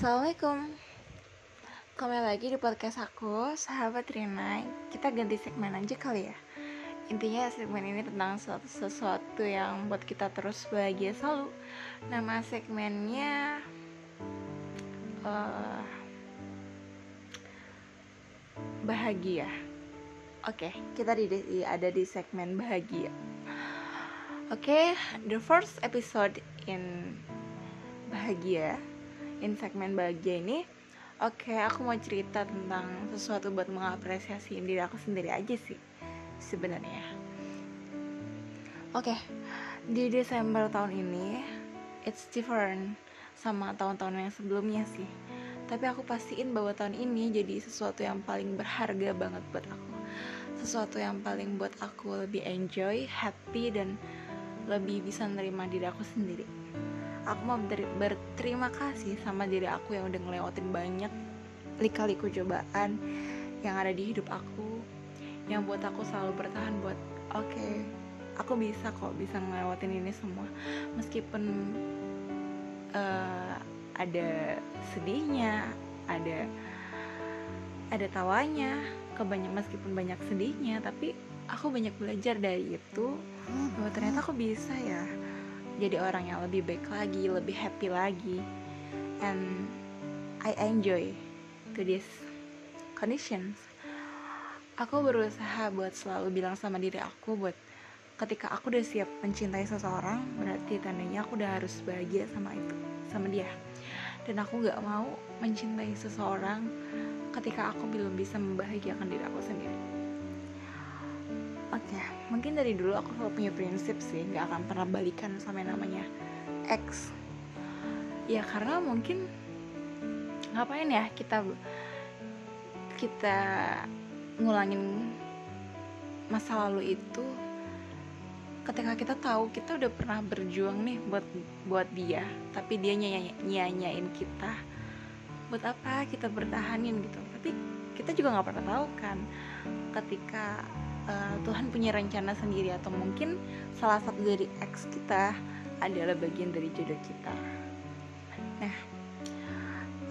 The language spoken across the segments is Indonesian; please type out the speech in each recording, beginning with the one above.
Assalamualaikum. Kembali lagi di podcast aku, sahabat Rina Kita ganti segmen aja kali ya. Intinya segmen ini tentang sesuatu, sesuatu yang buat kita terus bahagia selalu. Nama segmennya uh, Bahagia. Oke, okay, kita di, di, ada di segmen bahagia. Oke, okay, the first episode in bahagia in segmen bahagia ini Oke, okay, aku mau cerita tentang sesuatu buat mengapresiasi diri aku sendiri aja sih sebenarnya. Oke, okay, di Desember tahun ini it's different sama tahun-tahun yang sebelumnya sih. Tapi aku pastiin bahwa tahun ini jadi sesuatu yang paling berharga banget buat aku. Sesuatu yang paling buat aku lebih enjoy, happy dan lebih bisa nerima diri aku sendiri aku mau berterima kasih sama diri aku yang udah ngelewatin banyak lika-liku cobaan yang ada di hidup aku yang buat aku selalu bertahan buat oke okay, aku bisa kok bisa ngelewatin ini semua. Meskipun uh, ada sedihnya ada ada tawanya kebanyak meskipun banyak sedihnya tapi aku banyak belajar dari itu. Bahwa ternyata aku bisa ya jadi orang yang lebih baik lagi, lebih happy lagi. And I enjoy to this conditions. Aku berusaha buat selalu bilang sama diri aku buat ketika aku udah siap mencintai seseorang, berarti tandanya aku udah harus bahagia sama itu, sama dia. Dan aku gak mau mencintai seseorang ketika aku belum bisa membahagiakan diri aku sendiri. Oke, okay. mungkin dari dulu aku selalu punya prinsip sih, nggak akan pernah balikan sama yang namanya ex. Ya karena mungkin ngapain ya kita kita ngulangin masa lalu itu ketika kita tahu kita udah pernah berjuang nih buat buat dia tapi dia nyanyain kita buat apa kita bertahanin gitu tapi kita juga nggak pernah tahu kan ketika uh, Tuhan punya rencana sendiri atau mungkin salah satu dari ex kita adalah bagian dari jodoh kita. Nah,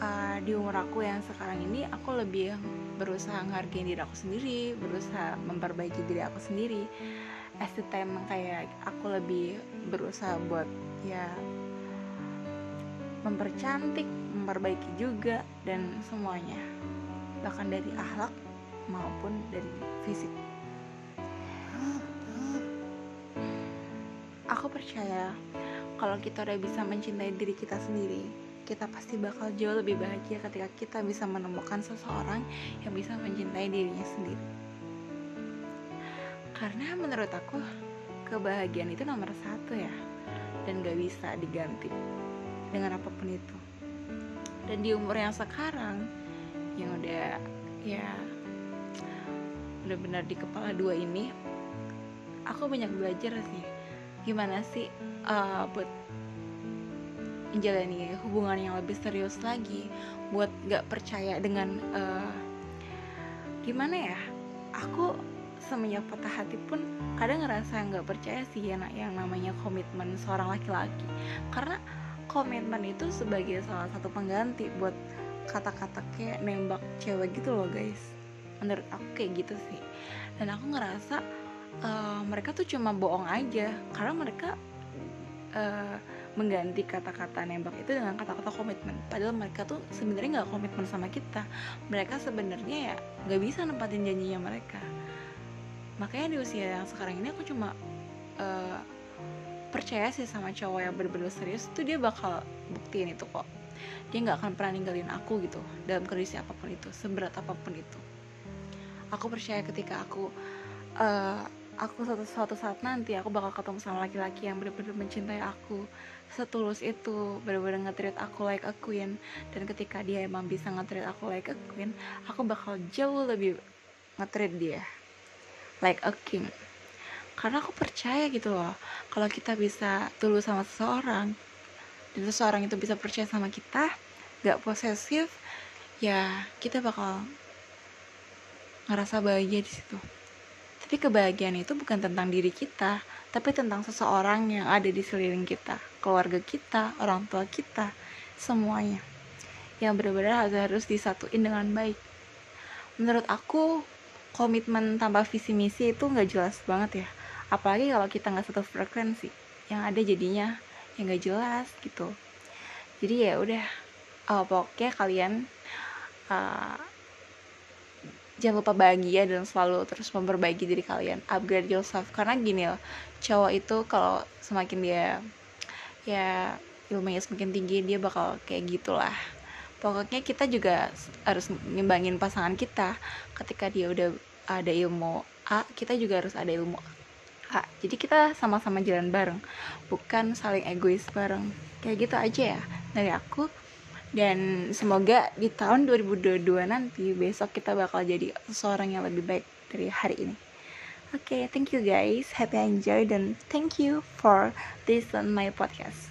uh, di umur aku yang sekarang ini aku lebih berusaha menghargai diri aku sendiri, berusaha memperbaiki diri aku sendiri. As the time kayak aku lebih berusaha buat ya mempercantik, memperbaiki juga dan semuanya. Bahkan dari akhlak maupun dari fisik. Aku percaya kalau kita udah bisa mencintai diri kita sendiri, kita pasti bakal jauh lebih bahagia ketika kita bisa menemukan seseorang yang bisa mencintai dirinya sendiri. Karena menurut aku, kebahagiaan itu nomor satu ya, dan gak bisa diganti dengan apa pun itu. Dan di umur yang sekarang, yang udah ya udah benar di kepala dua ini, aku banyak belajar sih. Gimana sih uh, buat menjalani hubungan yang lebih serius lagi buat gak percaya dengan uh, gimana ya aku semenjak patah hati pun kadang ngerasa nggak percaya sih ya yang namanya komitmen seorang laki-laki. Karena komitmen itu sebagai salah satu pengganti buat kata-kata kayak nembak cewek gitu loh guys. Menurut aku kayak gitu sih. Dan aku ngerasa uh, mereka tuh cuma bohong aja. Karena mereka uh, mengganti kata-kata nembak itu dengan kata-kata komitmen. Padahal mereka tuh sebenarnya nggak komitmen sama kita. Mereka sebenarnya ya nggak bisa nempatin janjinya mereka. Makanya di usia yang sekarang ini aku cuma uh, percaya sih sama cowok yang bener-bener serius tuh dia bakal buktiin itu kok. Dia nggak akan pernah ninggalin aku gitu dalam kondisi apa pun itu seberat apa pun itu. Aku percaya ketika aku uh, aku suatu, suatu saat nanti aku bakal ketemu sama laki-laki yang benar-benar mencintai aku. Setulus itu benar-benar nge aku like a queen. Dan ketika dia emang bisa nge aku like a queen aku bakal jauh lebih nge dia like a king. Karena aku percaya gitu loh kalau kita bisa tulus sama seseorang dan seseorang itu bisa percaya sama kita gak posesif ya kita bakal ngerasa bahagia di situ tapi kebahagiaan itu bukan tentang diri kita, tapi tentang seseorang yang ada di sekeliling kita, keluarga kita, orang tua kita, semuanya. yang benar-benar harus disatuin dengan baik. Menurut aku komitmen tanpa visi misi itu nggak jelas banget ya. Apalagi kalau kita nggak satu frekuensi. Yang ada jadinya yang nggak jelas gitu. Jadi ya udah uh, pokoknya kalian uh, jangan lupa bahagia dan selalu terus memperbaiki diri kalian. Upgrade yourself. Karena gini loh cowok itu kalau semakin dia ya ilmunya semakin tinggi dia bakal kayak gitulah. Pokoknya kita juga harus ngimbangin pasangan kita. Ketika dia udah ada ilmu A kita juga harus ada ilmu A. Jadi kita sama-sama jalan bareng. Bukan saling egois bareng. Kayak gitu aja ya. Dari aku dan semoga di tahun 2022 nanti besok kita bakal jadi seorang yang lebih baik dari hari ini. Oke okay, thank you guys. Happy enjoy dan thank you for listen my podcast